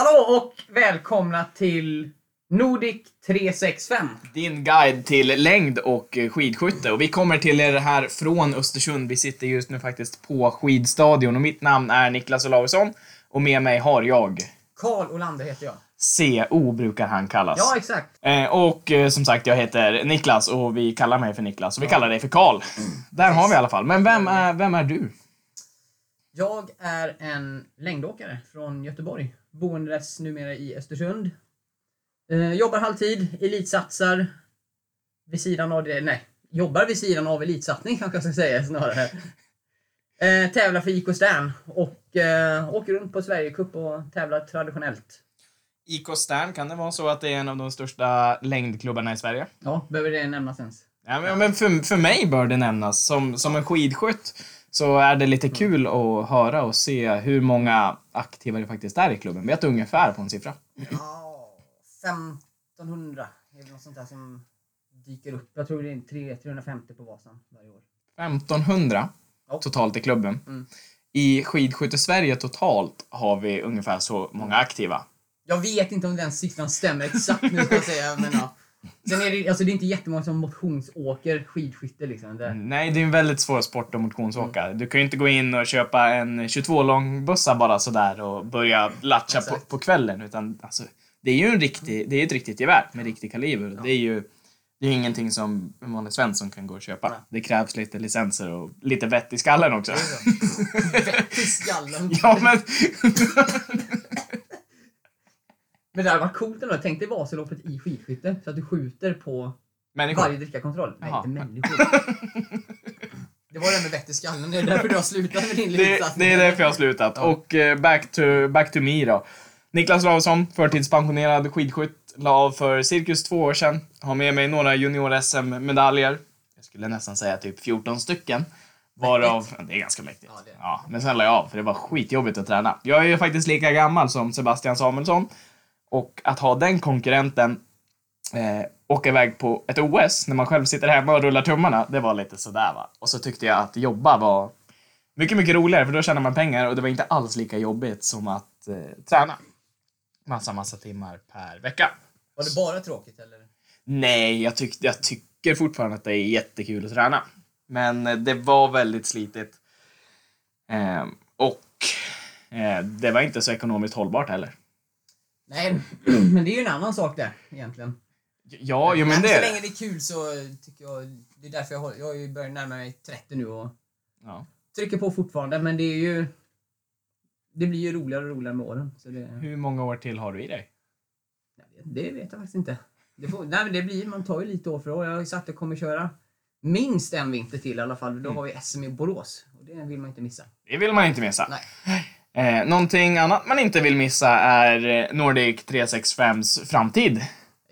Hallå och välkomna till Nordic 365. Din guide till längd och skidskytte. Och vi kommer till er här från Östersund. Vi sitter just nu faktiskt på skidstadion och mitt namn är Niklas Olausson. Och med mig har jag Karl Olander heter jag. CO brukar han kallas. Ja, exakt. Eh, och eh, som sagt, jag heter Niklas och vi kallar mig för Niklas. Och vi kallar dig för Karl. Där har vi i alla fall. Men vem är, vem är du? Jag är en längdåkare från Göteborg. Boendes numera i Östersund. Eh, jobbar halvtid, elitsatsar. Vid sidan av det, nej, jobbar vid sidan av elitsatsning kanske jag ska säga snarare. Eh, tävlar för IK Stern och eh, åker runt på Sverigecup och tävlar traditionellt. IK Stern, kan det vara så att det är en av de största längdklubbarna i Sverige? Ja, behöver det nämnas ens? Ja, men för, för mig bör det nämnas. Som, som en skidskytt så är det lite kul att höra och se hur många aktiva det faktiskt är i klubben. Vet du ungefär på en siffra? Ja, 1500 är det något sånt där som dyker upp. Jag tror det är 3, 350 på Vasan varje år. 1500 Ja. totalt i klubben. Mm. I skidskytte-Sverige totalt har vi ungefär så många aktiva. Jag vet inte om den siffran stämmer exakt nu ska jag säga, men ja. Sen är det, alltså det är inte jättemånga som motionsåker skidskytte liksom. Det, Nej, det är en väldigt svår sport att motionsåka. Du kan ju inte gå in och köpa en 22 långbussa bara sådär och börja latcha på, på kvällen. Utan alltså, det är ju en riktig, det är ett riktigt gevär med riktig kaliber. Ja. Det är ju det är ingenting som en vanlig svensson kan gå och köpa. Nej. Det krävs lite licenser och lite vett i skallen också. Vett i skallen. ja, men... Men det hade varit coolt ändå. Tänk dig Vasaloppet i skidskytte. Så att du skjuter på Människor. varje drickakontroll. Nej, Jaha. inte människor. Det var det med vett i skallen. Det är därför du har slutat med din Det, det är därför jag har slutat. Ja. Och eh, back, to, back to me då. Niklas Lausson, förtidspensionerad skidskytt, la av för cirkus två år sedan. Har med mig några junior-SM-medaljer. Jag skulle nästan säga typ 14 stycken. Varav, det är ganska mäktigt. Ja, det är det. Ja, men sen la jag av för det var skitjobbigt att träna. Jag är ju faktiskt lika gammal som Sebastian Samuelsson. Och att ha den konkurrenten eh, åka iväg på ett OS när man själv sitter hemma och rullar tummarna, det var lite sådär va. Och så tyckte jag att jobba var mycket, mycket roligare för då tjänar man pengar och det var inte alls lika jobbigt som att eh, träna. Massa, massa timmar per vecka. Var det bara tråkigt eller? Nej, jag, tyck, jag tycker fortfarande att det är jättekul att träna. Men eh, det var väldigt slitigt. Eh, och eh, det var inte så ekonomiskt hållbart heller. Nej, men det är ju en annan sak det egentligen. Ja, jo, men så det... länge det är kul så tycker jag... Det är därför jag håller... Jag har ju börjat närma mig 30 nu och Ja. trycker på fortfarande, men det är ju... Det blir ju roligare och roligare med åren. Så det, Hur många år till har du i dig? det vet jag faktiskt inte. Det, får, nej, men det blir, man tar ju lite år för år. Jag har ju sagt att jag kommer köra minst en vinter till i alla fall. Då har vi SM i Borås. Och det vill man inte missa. Det vill man inte missa. Nej. Eh, någonting annat man inte vill missa är eh, Nordic 365s framtid.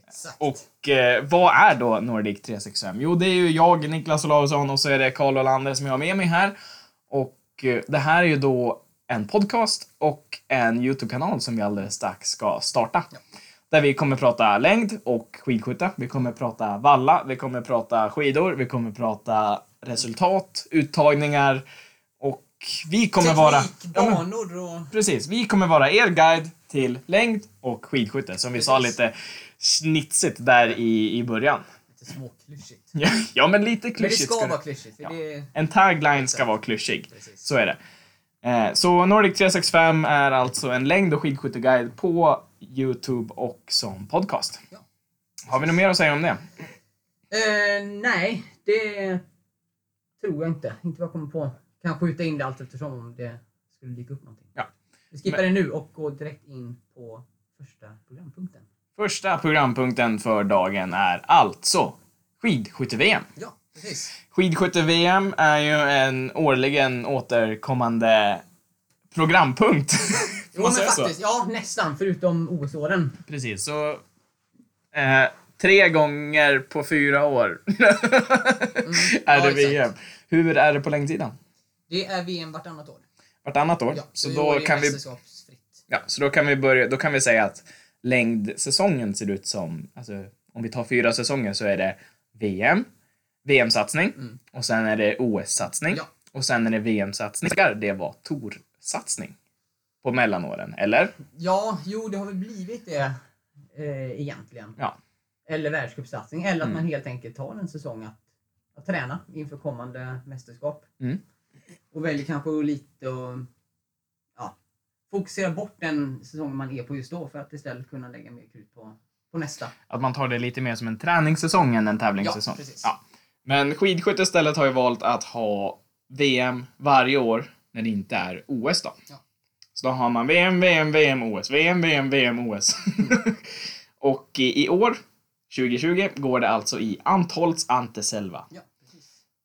Exakt. Och eh, vad är då Nordic 365? Jo, det är ju jag, Niklas Olausson och så är det Karl Olander som jag har med mig här. Och eh, det här är ju då en podcast och en YouTube-kanal som vi alldeles strax ska starta. Ja. Där vi kommer prata längd och skidskytte. Vi kommer prata valla, vi kommer prata skidor, vi kommer prata resultat, uttagningar vi kommer vara... Teknik, Ja, men- banor och... Precis, vi kommer vara er guide till längd och skidskytte som vi sa lite snitsigt där i, i början. Lite småklyschigt. Ja, ja men lite Men det klyschigt. ska ska vara klyschigt. Ja. det, En tagline ska vara klyschig. precis. Så är det. Eh, Så Nordic 365 är alltså en längd och skidskytteguide på Youtube och som podcast. Ja. Har vi något mer att säga om det? Eh, nej, det tror jag inte. Inte vad jag kommer på. Kan skjuta in det allt eftersom om det skulle dyka upp någonting. Ja. Vi skippar det nu och går direkt in på första programpunkten. Första programpunkten för dagen är alltså skidskytte-VM. Ja, precis. Skidskytte-VM är ju en årligen återkommande programpunkt. Jo, men så. faktiskt. Ja, nästan. Förutom OS-åren. Precis, så eh, tre gånger på fyra år är Mm. ja, det exakt. VM. Hur är det på längdsidan? Det är VM vartannat år. Vartannat år. Ja, så, i då kan vi, ja, så då kan vi börja, då kan vi säga att längdsäsongen ser ut som, alltså om vi tar fyra säsonger så är det VM, VM-satsning Mm. och sen är det OS-satsning Ja. och sen är det VM-satsning. Det var Tor-satsning. på mellanåren, eller? Ja, jo det har väl blivit det eh, egentligen. Ja. Eller världscupsatsning. Eller att Mm. man helt enkelt tar en säsong att, att träna inför kommande mästerskap. Mm. Och väljer kanske lite och ja, fokusera bort den säsongen man är på just då för att istället kunna lägga mer krut på, på nästa. Att man tar det lite mer som en träningssäsong än en tävlingssäsong. Ja, precis. Men skidskyttestället har ju valt att ha VM varje år när det inte är OS då. Ja. Så då har man VM, VM, VM, OS. VM, VM, VM, OS. och i, i år, 2020, går det alltså i Antholz Anteselva. Ja.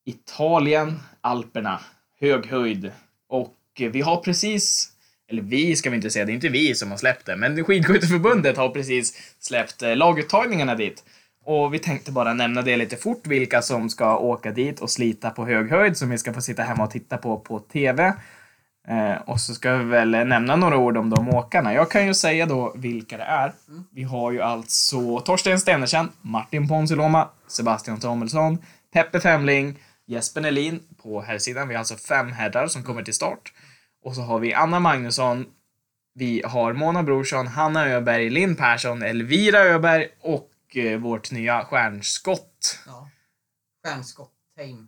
Italien, Alperna, hög höjd. Och eh, vi har precis, eller vi ska vi inte säga, det är inte vi som har släppt det, men Skidskytteförbundet har precis släppt eh, laguttagningarna dit. Och vi tänkte bara nämna det lite fort, vilka som ska åka dit och slita på hög höjd, som vi ska få sitta hemma och titta på på TV. Eh, och så ska vi väl nämna några ord om de åkarna. Jag kan ju säga då vilka det är. Vi har ju alltså Torsten Stenersen, Martin Ponsiluoma, Sebastian Samuelsson, Peppe Femling, Jesper Nelin på herrsidan. Vi har alltså fem herrar som kommer till start. Och så har vi Anna Magnusson, vi har Mona Brorsson, Hanna Öberg, Linn Persson, Elvira Öberg och eh, vårt nya stjärnskott. Ja. Stjärnskott, Tame.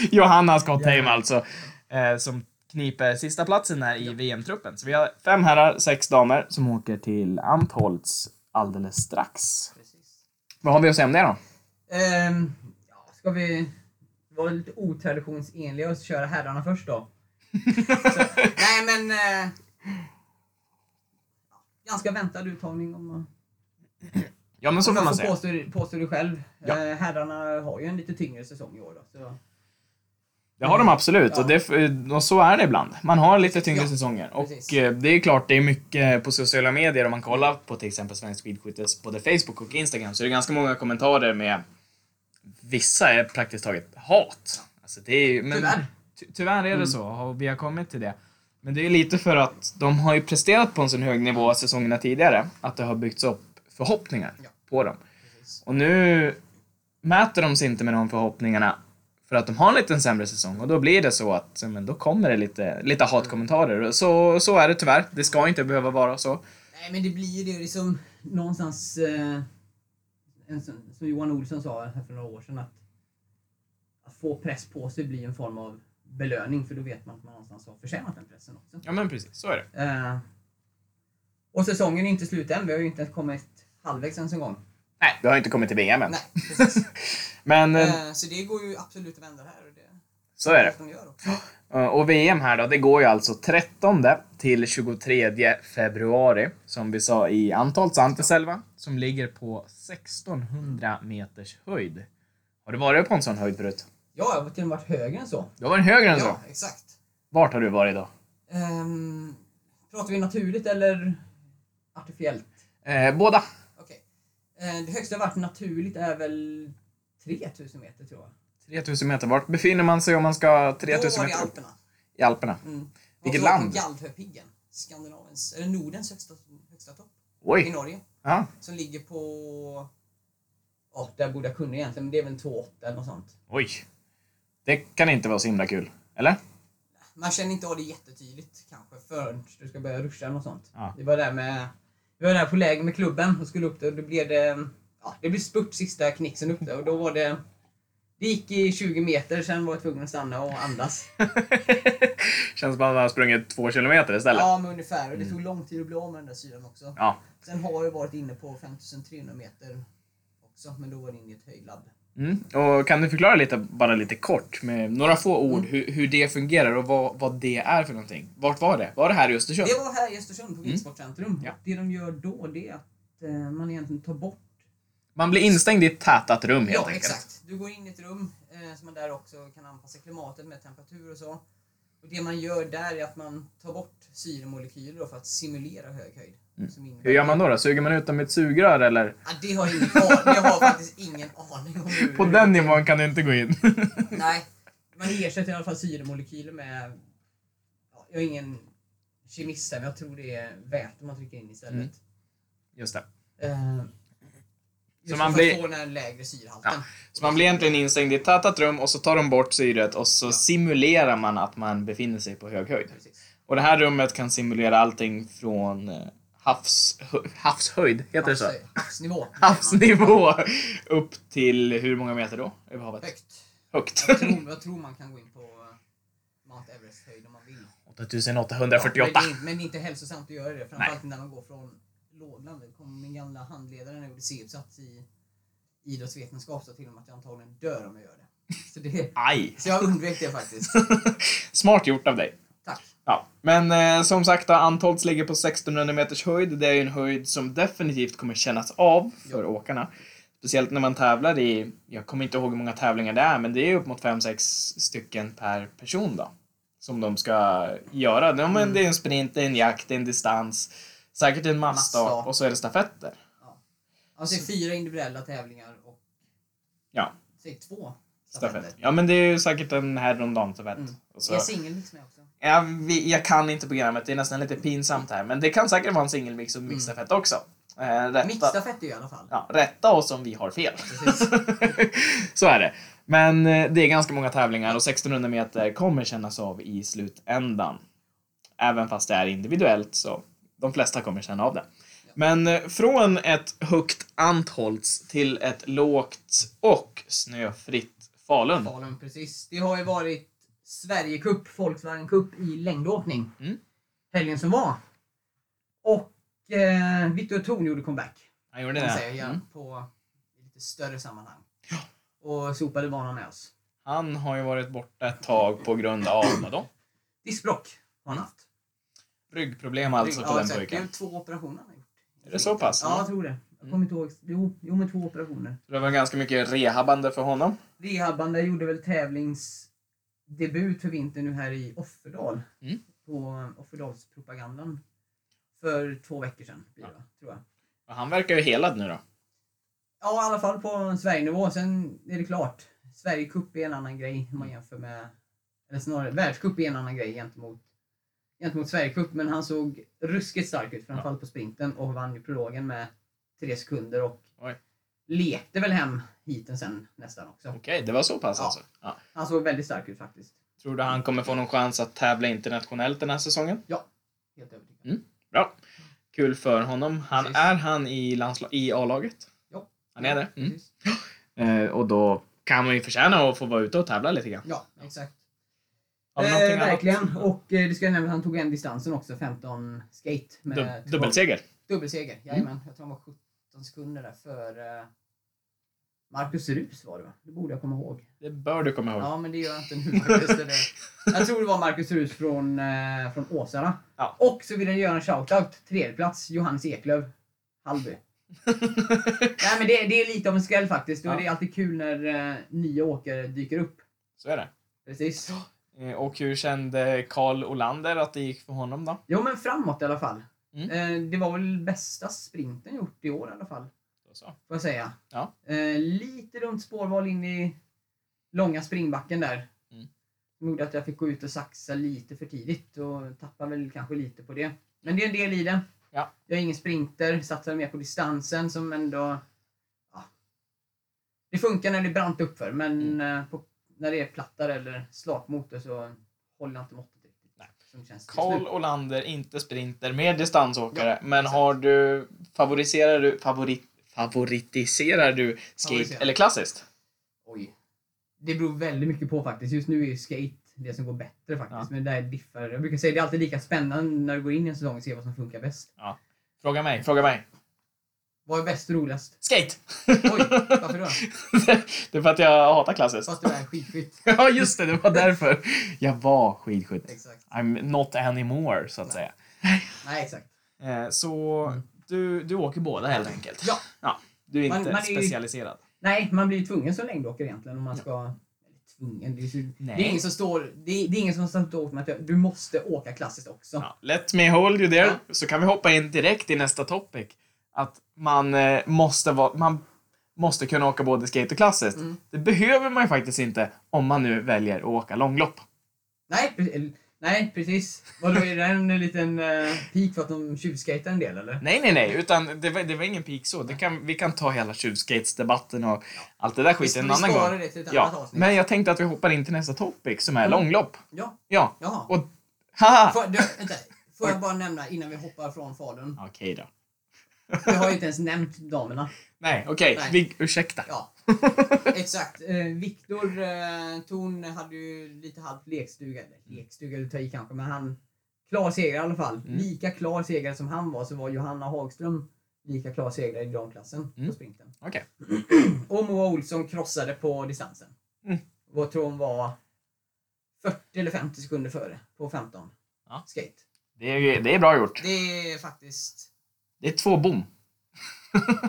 Johanna Skottheim alltså. Eh, som kniper sista platsen här i VM-truppen. Så vi har fem herrar, sex damer som åker till Antholz alldeles strax. Precis. Vad har vi att säga om det då? Ja, ska vi vara lite otraditionsenliga och köra herrarna först då? Så, nej men... Eh, ganska väntad uttagning om, Ja, men så får man säga. påstå, påstå det själv. Ja. Eh, herrarna har ju en lite tyngre säsong i år då. Så, Det har de absolut Ja. och, det, och så är det ibland. Man har lite tyngre Ja, säsonger. Och precis. eh, det är klart, det är mycket på sociala medier om man kollar på till exempel Svensk Skidskyttes både Facebook och Instagram så är det ganska många kommentarer med vissa är praktiskt taget hat. Alltså det är, men, Tyvärr. Ty, tyvärr är det Mm. så och vi har kommit till det. Men det är lite för att de har ju presterat på en sån hög nivå säsongerna tidigare att det har byggts upp förhoppningar Ja. på dem. precis. Och nu mäter de sig inte med de förhoppningarna för att de har en liten sämre säsong och då blir det så att men då kommer det lite, lite hatkommentarer. Och Så, så är det tyvärr. Det ska inte behöva vara så. Nej men det blir ju liksom någonstans... Eh, en, som Johan Olsson sa här för några år sedan att, att få press på sig blir en form av belöning för då vet man att man någonstans har förtjänat den pressen också. Ja men precis, så är det. Eh, och säsongen är inte slut än. Vi har ju inte ens kommit halvvägs ens en gång. Nej, det har inte kommit till VM än. Nej, precis. Men eh, Eh, så det går ju absolut att vända det här. Och det så är det. de gör också. Eh, Och VM här då, det går ju alltså 13 till 23 februari, som vi sa i Antholz Anteselva, som ligger på 1600 meters höjd. Har du varit på en sån höjd förut? Ja, jag har till och med varit högre än så. Du har varit högre än så? Ja, exakt. Vart har du varit då? Um, pratar vi naturligt eller artificiellt? Eh, båda. Okej. Eh, det högsta jag varit naturligt är väl 3000 meter tror jag. 3000 meter. Vart befinner man sig om man ska Då 3000 var det i meter? Alperna. I Alperna. Mm. Vilket land? Galdhöpiggen. Skandinaviens, eller Nordens högsta, högsta topp. I Oj! Norge. Ja. Som ligger på... Ja, där borde jag kunna egentligen, men det är väl en 2,8 eller något sånt. Oj. Det kan inte vara så himla kul. Eller? Man känner inte av det jättetydligt kanske förrän du ska börja ruscha eller något sånt. Ja. Det var där med... Vi var där på läger med klubben och skulle upp där och då blev det... Ja, det blev spurt sista knixen upp där och då var det... Det gick i 20 meter, sen var jag tvungen att stanna och andas. Känns som att man har sprungit två kilometer istället. Ja, men ungefär. Och det tog lång tid att bli av med den där syran också. Ja. Sen har jag varit inne på 5300 meter också, men då var det inne i ett höjdlabb. Mm. Och kan du förklara lite, bara lite kort, med några få ord, hur, hur det fungerar och vad, vad det är för någonting? Vart var det? Var det här i Östersund? Det var här i Östersund på Viltsportcentrum. Mm. Ja. Det de gör då, det är att eh, man egentligen tar bort Man blir instängd i ett tätat rum helt Ja, enkelt. exakt. Du går in i ett rum eh, som man där också kan anpassa klimatet med temperatur och så. Och det man gör där är att man tar bort syremolekyler för att simulera hög höjd. Mm. Hur gör man då? då? Suger man ut dem med ett sugrör eller? Ja, det har jag ingen aning, det har jag faktiskt ingen aning om. hur- På den nivån kan du inte gå in. Nej, man ersätter i alla fall syremolekyler med... Ja, jag är ingen kemist här, men jag tror det är väte man trycker in istället. Mm. Just det. Eh, just man blir- få den lägre syrehalten. Ja. Så man blir egentligen instängd i ett tätat rum och så tar de bort syret och så simulerar man att man befinner sig på hög höjd. Precis. Och det här rummet kan simulera allting från eh, havs, hö- havshöjd, heter det så? Havs- Havsnivå. Havsnivå upp till hur många meter då? Över havet? Högt. Högt. Jag tror, jag tror man kan gå in på eh, Mount Everest höjd om man vill. 8848. Men, det är, men det är inte hälsosamt att göra det. Framförallt när man går från lågland. Det kom min gamla handledare när jag gjorde C-uppsats i idrottsvetenskap sa till och med att jag antagligen dör om jag gör det. Så, det, Aj! så jag undvek det faktiskt. Smart gjort av dig. Tack. Ja, men eh, som sagt då, Antholts ligger på 1600 meters höjd. Det är ju en höjd som definitivt kommer kännas av för åkarna. Speciellt när man tävlar i, jag kommer inte ihåg hur många tävlingar det är, men det är upp mot 5-6 stycken per person då. Som de ska göra. Ja, men det är en sprint, det är en jakt, det är en distans. Säkert en massstart Massstart. och så är det stafetter. Alltså det är fyra individuella tävlingar och Ja, säg två stafetter. stafetter. Ja, men det är ju säkert en herr och en damstafett. Mm. Så- Är singelmix med också? Ja, vi, jag kan inte programmet, det är nästan lite pinsamt här. Men det kan säkert vara en singelmix och mixstafett också. Eh, rätta, Mixstafett i alla fall. ja, rätta oss om vi har fel. Så är det. Men eh, det är ganska många tävlingar och 1600 meter kommer kännas av i slutändan. Även fast det är individuellt så de flesta kommer känna av det. Men eh, från ett högt Antholts till ett lågt och snöfritt Falun. Falun, precis. Det har ju varit Sverigecup, Volkswagen Cup i längdåkning. Mm. Helgen som var. Och eh, Victor Thorn gjorde comeback. Han gjorde det. säga, Mm. på lite större sammanhang. Och sopade banan med oss. Han har ju varit borta ett tag på grund av vadå? Diskbrock har han haft. Ryggproblem alltså på ja, den exakt. Det pojken. är två operationer han har gjort. Är det så pass? Ja, jag tror det. Jag kommer inte ihåg. Jo, jo med två operationer. Det var ganska mycket rehabande för honom. Rehabande gjorde väl tävlingsdebut för vintern nu här i Offerdal. Mm. På Offerdalspropagandan. För två veckor sedan, blir det, tror jag. Och han verkar ju helad nu då. Ja, i alla fall på Sverigenivå. Sen är det klart. Sverigecup är en annan grej om man jämför med... Eller snarare, världscup är en annan grej gentemot, gentemot Sverigecup. Men han såg ruskigt stark ut, framförallt på sprinten. Och vann ju prologen med tre sekunder och Oj. lekte väl hem hiten sen nästan också. Okej, det var så pass Ja. alltså. Ja. Han såg väldigt stark ut faktiskt. Tror du han kommer få någon chans att tävla internationellt den här säsongen? Ja, helt övertygad. Mm. Bra. Kul för honom. Han, Precis. är han i, i A-laget? Ja. Han är det? Mm. Eh, och då kan man ju förtjäna att få vara ute och tävla lite grann. Ja, exakt. Eh, någonting annat? verkligen. Och eh, det ska jag nämna att han tog en distansen också, 15 skate. Med Dub- dubbelseger. Dubbelseger, jajamän. Jag tror han var 17 sekunder där för eh, Marcus Rus var det va? Det borde jag komma ihåg. Det bör du komma ihåg. Ja, men det gör jag inte nu. Det Jag tror det var Marcus Rus från, eh, från Åsarna. Ja. Och så vill jag göra en shoutout. Tredjeplats, Johannes Eklöf. Hallby. Nej men det, det är lite av en skräll faktiskt. Och Ja. det är alltid kul när eh, nya åkare dyker upp. Så är det. Precis. Eh, och hur kände Karl Olander att det gick för honom då? Jo men framåt i alla fall. Mm. Eh, det var väl bästa sprinten gjort i år i alla fall. Då så. Får jag säga. Ja. Eh, lite runt spårval in i långa springbacken där. Mm. Som gjorde att jag fick gå ut och saxa lite för tidigt och tappade väl kanske lite på det. Men det är en del i det. Ja. Jag är ingen sprinter, satsar mer på distansen som ändå... Ja. Det funkar när det är brant uppför men Mm. på, när det är plattare eller slakmotor så håller jag inte måttet riktigt. Karl. Olander, inte sprinter, mer distansåkare. Ja, men exakt. har du, favoriserar du, favorit, favoritiserar du skate Favoriserar. eller klassiskt? Oj. Det beror väldigt mycket på faktiskt. Just nu är ju skate det som går bättre faktiskt. Ja. Men det där diffar. Jag brukar säga det är alltid lika spännande när du går in i en säsong och ser vad som funkar bäst. Fråga mig, fråga mig. Vad är bäst och roligast? Skate! Oj, varför då? det är för att jag hatar klassiskt. Fast du är skitskytt. Ja, just det, det var därför. Jag var skidskytt. Exakt. I'm not anymore, så att säga. Nej, exakt. Eh, så du, du åker båda helt enkelt? Ja. ja du är Man- inte man är ju- specialiserad? Nej, man blir ju tvungen som längdåkare egentligen om man ska... Eller tvungen. Det är, så, det Nej. är ingen som står... Det är, det är ingen som står åt med att du måste åka klassiskt också. Ja, let me hold you there, Ja. så kan vi hoppa in direkt i nästa topic. Att man eh, måste vara... Man måste kunna åka både skate och klassiskt. Mm. Det behöver man ju faktiskt inte om man nu väljer att åka långlopp. Nej, eller- nej, precis. Vadå, är det en liten peak för att de tjuvskater en del eller? Nej, nej, nej, utan det var, det var ingen peak så. Det kan, vi kan ta hela tjuvskatesdebatten och allt det där skiten en annan gång. det till ett annat Ja, avsnitt. men jag tänkte att vi hoppar in till nästa topic som är Mm. långlopp. Ja, Ja, jaha. och Haha! Får, du, vänta, får jag bara nämna innan vi hoppar från Falun. Okej då. Vi har ju inte ens nämnt damerna. Nej, okej. Nej. Vi- Ursäkta. Ja, exakt. Eh, Viktor eh, Thorn hade ju lite halvt lekstuga. Eller lekstuga du tar i kanske, men han... Klar seger i alla fall. Mm. Lika klar segrare som han var så var Johanna Hagström lika klar segrare i damklassen Mm. på sprinten. Okej. Och Moa Olsson krossade på distansen. Mm. Vad tror hon var 40 eller 50 sekunder före på 15 Ja. skate. Det är, det är bra gjort. Det är faktiskt... Det är två bom.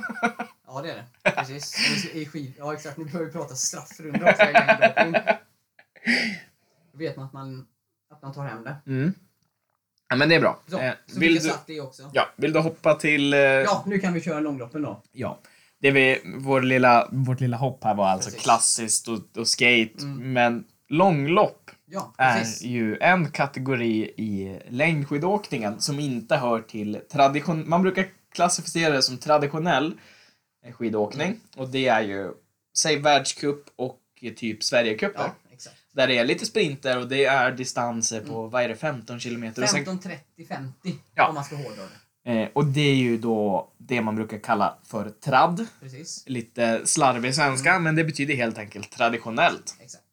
Ja, det är det. Precis. I skid... Ja, exakt. Nu börjar vi prata straffrunda också. Då vet man att man, att man tar hem det. Mm. Ja, men det är bra. Så, Eh, så vill, du, det också. ja, vill du hoppa till... Eh, Ja, nu kan vi köra långloppen då. Ja. Det vi, vår lilla, vårt lilla hopp här var alltså Precis. klassiskt och, och skate. Mm. Men långlopp Ja, är ju en kategori i längdskidåkningen som inte hör till tradition... Man brukar klassificera det som traditionell skidåkning. Mm. Och det är ju, säg världscup och typ Sverigecuper. Ja, exakt. Där det är lite sprinter och det är distanser på, Mm. vad är det, 15 kilometer? Och sen 15, 30, 50 Ja. om man ska hårdra det. Eh, och det är ju då det man brukar kalla för tradd. Precis. Lite slarvig svenska, men det betyder helt enkelt traditionellt. Exakt.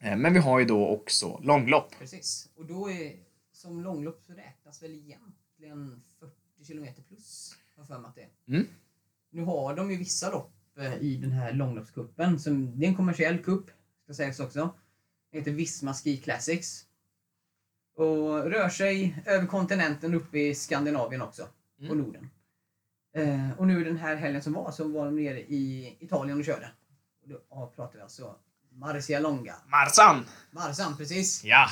Eh, men vi har ju då också långlopp. Precis. Och då är som långlopp så räknas väl egentligen 40 kilometer plus. Har för mig att det. Mm. Nu har de ju vissa lopp eh, i den här långloppscupen. Som, det är en kommersiell cup, ska sägas också. Den heter Visma Ski Classics. Och rör sig över kontinenten upp i Skandinavien också. Och Mm. Norden. Eh, och nu den här helgen som var så var de nere i Italien och körde. Och då ja, pratar vi alltså Marcialonga. Marsan! Marsan, precis. Ja!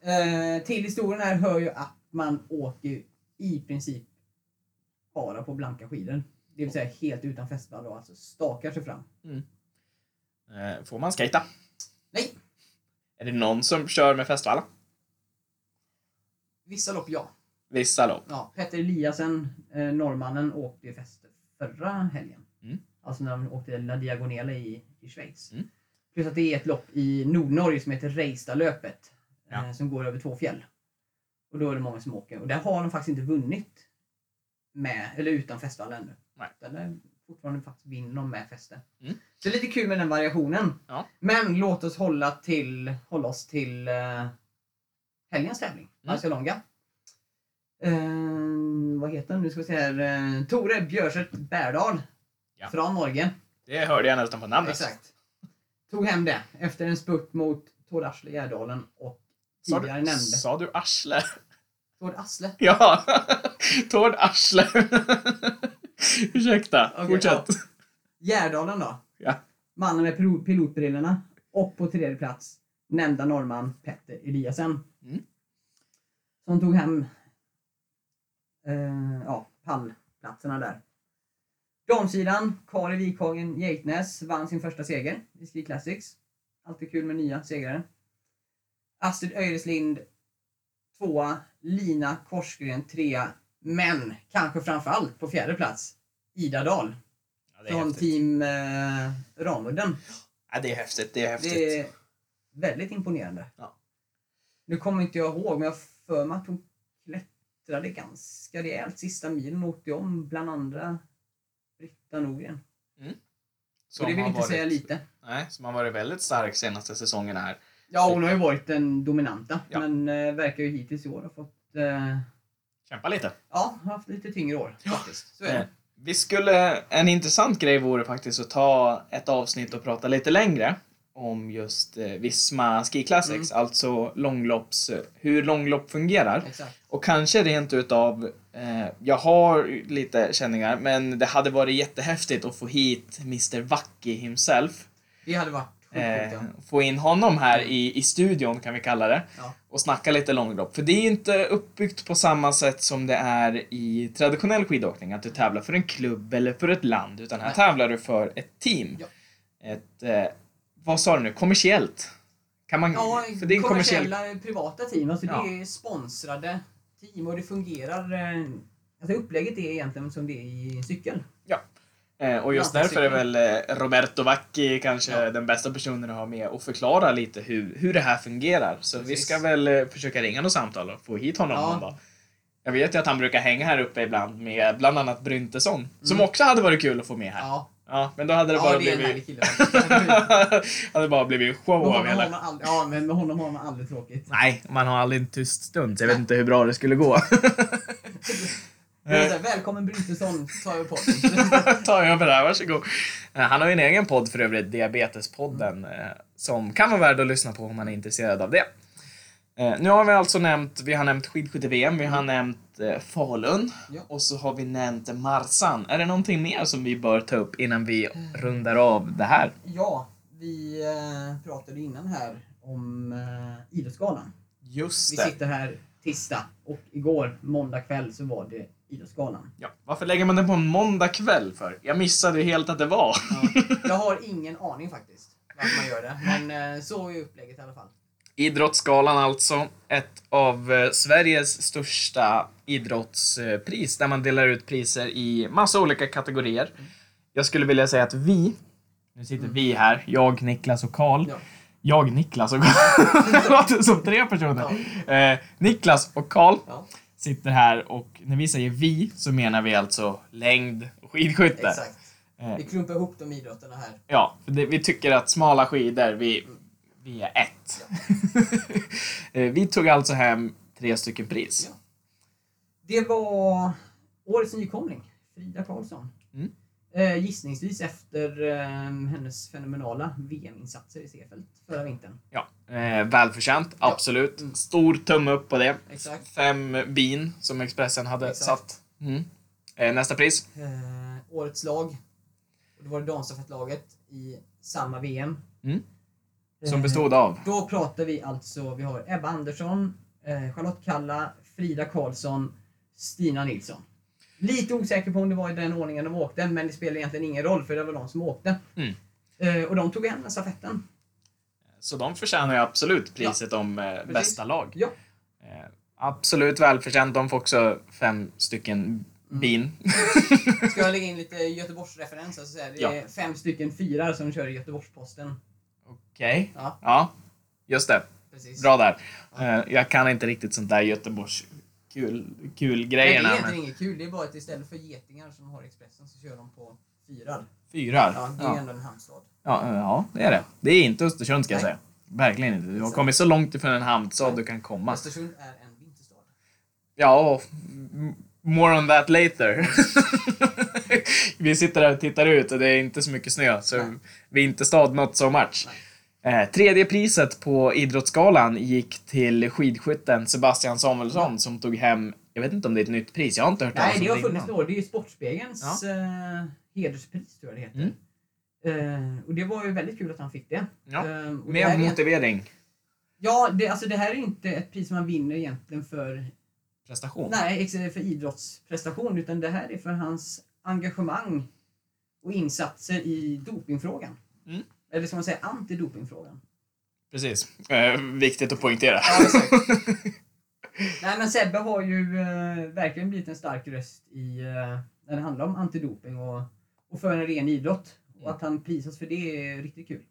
Eh, till historien här hör ju att man åker i princip bara på blanka skidor. Det vill säga helt utan fästeball och alltså stakar sig fram. Eh, får man skata? Nej! Är det någon som kör med fästvalla? Vissa lopp ja. Vissa lopp. ja Petter Eliasen, eh, norrmannen, åkte ju fäste förra helgen. Mm. Alltså när de åkte La Diagonale i, i Schweiz. Mm. Plus att det är ett lopp i Nordnorge som heter Reistadlöpet. Ja. Eh, som går över två fjäll. Och då är det många som åker. Och där har de faktiskt inte vunnit med, eller utan fästvall ännu. Nej. Utan där fortfarande faktiskt vinner de med fäste. Mm. Så det är lite kul med den variationen. Ja. Men låt oss hålla, till, hålla oss till uh, helgens tävling. Mm. Marcialonga. Eh, vad heter den? Nu ska vi se här. Uh, Tore Bjørseth Berdal. Ja. Från Norge. Det hörde jag nästan på namnet. Exakt. Tog hem det efter en spurt mot Tord Asle Gärdalen och Sa tidigare du, nämnde sa du arsle? Tord Asle. Ja! Tord arsle. Ursäkta, Okej, fortsätt. Gärdalen då. Ja. Mannen med pilo- pilotbrillorna. Och på tredje plats nämnda norrman Petter Eliasen. Mm. Som tog hem eh, ja, pallplatserna där. Damsidan, Kari Wikhagen Geitnäs vann sin första seger i Ski Classics. Alltid kul med nya segrare. Astrid Öreslind tvåa, Lina Korsgren trea, men kanske framförallt på fjärde plats Ida Dahl Ja, från häftigt. team eh, Ramudden. Ja, det är häftigt. Det är häftigt. Det är väldigt imponerande. Ja. Nu kommer inte jag ihåg, men jag för mig att hon klättrade ganska rejält sista milen och åkte om bland andra Britta Norgren. Som och det vill inte varit, säga lite. Nej, som har varit väldigt stark senaste säsongerna här. Ja, hon har ju varit den dominanta, Ja. men eh, verkar ju hittills i år ha fått eh, Kämpa lite. Ja, haft lite tyngre år faktiskt. Så är Eh, det. Vi skulle, en intressant grej vore faktiskt att ta ett avsnitt och prata lite längre om just eh, Visma Ski Classics, alltså långlopps, hur långlopp fungerar. Exakt. Och kanske rent utav, eh, jag har lite känningar, men det hade varit jättehäftigt att få hit Mr Wacky himself. Det hade varit Eh, ja. få in honom här i, i studion kan vi kalla det. Ja. Och snacka lite långlopp. För det är inte uppbyggt på samma sätt som det är i traditionell skidåkning. Att du tävlar för en klubb eller för ett land. Utan här Nej. tävlar du för ett team. Ja. Ett, eh, vad sa du nu, kommersiellt? Kan man, Ja, för det är en kommersiell... kommersiella privata team. Alltså Ja. Det är sponsrade team och det fungerar... eh, Alltså upplägget är egentligen som det är i cykel. Eh, och just Ja, därför är väl eh, Roberto Vacchi kanske Ja. den bästa personen att ha med och förklara lite hur, hur det här fungerar. Så vi Precis. ska väl eh, försöka ringa något samtal och få hit honom Ja. någon dag. Jag vet ju att han brukar hänga här uppe ibland med bland annat Bryntesson. Som Mm. också hade varit kul att få med här. Ja, Ja, men då hade det ja bara det blivit... faktiskt. hade bara blivit show av hela... aldrig, ja, men med honom har man aldrig tråkigt. Nej, man har aldrig en tyst stund, så jag vet inte hur bra det skulle gå. Här, Välkommen Bryntesson, tar jag på podden. Ta över här, varsågod. Eh, Han har ju en egen podd för övrigt, Diabetespodden, eh, som kan vara värd att lyssna på om man är intresserad av det. Eh, Nu har vi alltså nämnt, vi har nämnt skidskytte-VM, vi har nämnt eh, Falun Ja. och så har vi nämnt Marsan. Är det någonting mer som vi bör ta upp innan vi rundar av det här? Ja, vi eh, pratade innan här om eh, Idrottsgalan. Just Vi det. sitter här tisdag och igår, måndag kväll, så var det Idrottsgalan. Ja. Varför lägger man den på en måndag kväll för? Jag missade helt att det var. Ja, jag har ingen aning faktiskt varför man gör det, men eh, så är upplägget i alla fall. Idrottsgalan alltså. Ett av eh, Sveriges största idrottspris där man delar ut priser i massa olika kategorier. Jag skulle vilja säga att vi, nu sitter vi här, jag, Niklas och Karl. Ja. Jag, Niklas och Karl. Låter som tre personer. Eh, Niklas och Karl Ja, sitter här och när vi säger vi så menar vi alltså längd och skidskytte. exakt. Eh, Vi klumpar ihop de idrotterna här. Ja, det, vi tycker att smala skidor, vi, vi är ett. Eh, vi tog alltså hem tre stycken pris. Ja. Det var årets nykomling, Frida Karlsson. Mm. Eh, gissningsvis efter eh, hennes fenomenala VM-insatser i Seefeld förra vintern. Ja, eh, välförtjänt, absolut. Stor tumme upp på det. Exakt. Fem bin som Expressen hade Exakt. satt. Mm. Eh, nästa pris. Eh, årets lag. Och det var det damstafettlaget i samma VM. Mm. Som Eh, bestod av. Då pratar vi alltså, vi har Ebba Andersson, eh, Charlotte Kalla, Frida Karlsson, Stina Nilsson. Lite osäker på om det var i den ordningen de åkte, men det spelar egentligen ingen roll för det var de som åkte. Mm. Eh, och de tog hem stafetten. Så de förtjänar ju absolut priset om eh, bästa lag. Ja. Absolut välförtjänt. De får också fem stycken Mm. bin. Ska jag lägga in lite Göteborgsreferens? Så här, det är Ja. fem stycken fyrar som kör i Göteborgs-Posten. Okej. Ja, Ja, just det. precis. Bra där. Ja. Eh, jag kan inte riktigt sånt där Göteborgs kul, kul Nej, det grejerna. är men egentligen inget kul. Det är bara att istället för getingar som har Expressen så kör de på fyrar. Fyrar. Ja, det är Ja. ändå en hamnstad. Ja, ja, det är det. Det är inte Östersund ska jag Nej. säga. Verkligen inte. Du har kommit så långt ifrån en hamnstad Nej. du kan komma. Östersund är en vinterstad. Ja, more on that later. Vi sitter där och tittar ut och det är inte så mycket snö, så Nej. vinterstad not so much. Eh, tredje priset på Idrottsgalan gick till skidskytten Sebastian Samuelsson som tog hem, jag vet inte om det är ett nytt pris, jag har inte hört Nej, talas om det har det funnits innan. några. Det är ju Sportspegelns eh, hederspris, tror jag det heter. Eh, och det var ju väldigt kul att han fick det. Ja, Eh, och det Med här är- motivering. Ja, det, alltså det här är inte ett pris man vinner egentligen för, Prestation. nej, för idrottsprestation, utan det här är för hans engagemang och insatser i dopingfrågan. Mm. Eller ska man säga antidopingfrågan? Precis. Eh, viktigt att poängtera. Ja. Nej, men Sebbe har ju eh, verkligen blivit en stark röst i, eh, när det handlar om antidoping och, och för en ren idrott. Och att han prisas för det är riktigt kul.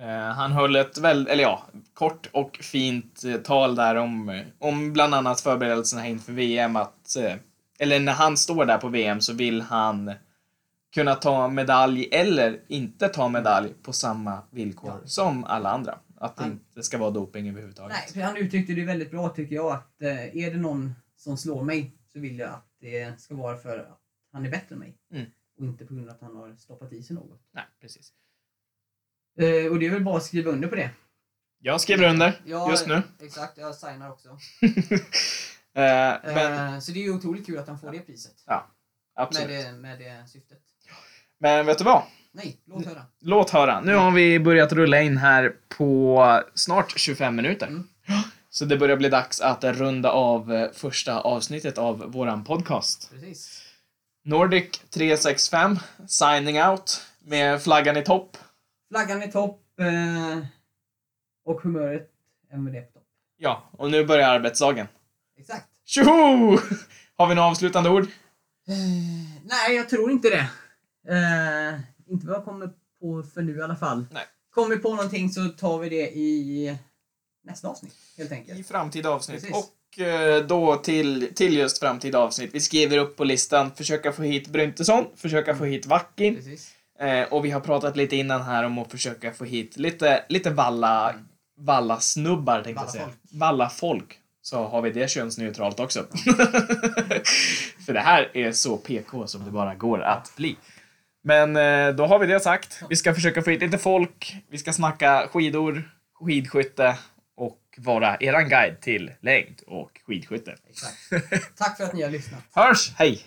Eh, han höll ett väl, eller ja, kort och fint eh, tal där om, eh, om bland annat förberedelserna inför VM. Att, eller när han står där på VM så vill han kunna ta medalj eller inte ta medalj på samma villkor Ja. som alla andra. Att det inte ska vara doping överhuvudtaget. Nej, för han uttryckte det väldigt bra tycker jag att eh, är det någon som slår mig så vill jag att det ska vara för att han är bättre än mig. Mm. Och inte på grund av att han har stoppat i sig något. Nej, precis. Eh, och det är väl bara att skriva under på det. Jag skriver under Ja, just nu. Exakt, jag signar också. Eh, men, så det är ju otroligt kul att han får det priset. absolut. Med det, med det syftet. Men vet du vad? Nej, låt höra. Låt höra. Nu har vi börjat rulla in här på snart 25 minuter. Mm. Så det börjar bli dags att runda av eh, första avsnittet av våran podcast. Precis. Nordic 365, signing out med flaggan i topp. Flaggan är topp. Eh, och humöret det på topp. Ja, och nu börjar arbetsdagen. Exakt. Tjoho! Har vi några avslutande ord? Eh, nej, jag tror inte det. Eh, inte vad jag kommer på för nu i alla fall. Nej. Kommer vi på någonting så tar vi det i nästa avsnitt helt enkelt. I framtida avsnitt. Precis. Och eh, då till, till just framtida avsnitt. Vi skriver upp på listan, försöka få hit Bryntesson, försöka få hit Vackin. Precis. Eh, och vi har pratat lite innan här om att försöka få hit lite, lite valla, valla snubbar tänkte jag säga. Vallafolk. Valla folk. Så har vi det könsneutralt också. För det här är så PK som det bara går att bli. Men eh, då har vi det sagt. Vi ska försöka få hit lite folk. Vi ska snacka skidor, skidskytte och vara eran guide till längd och skidskytte. Exakt. Tack för att ni har lyssnat. Hörs! Hej!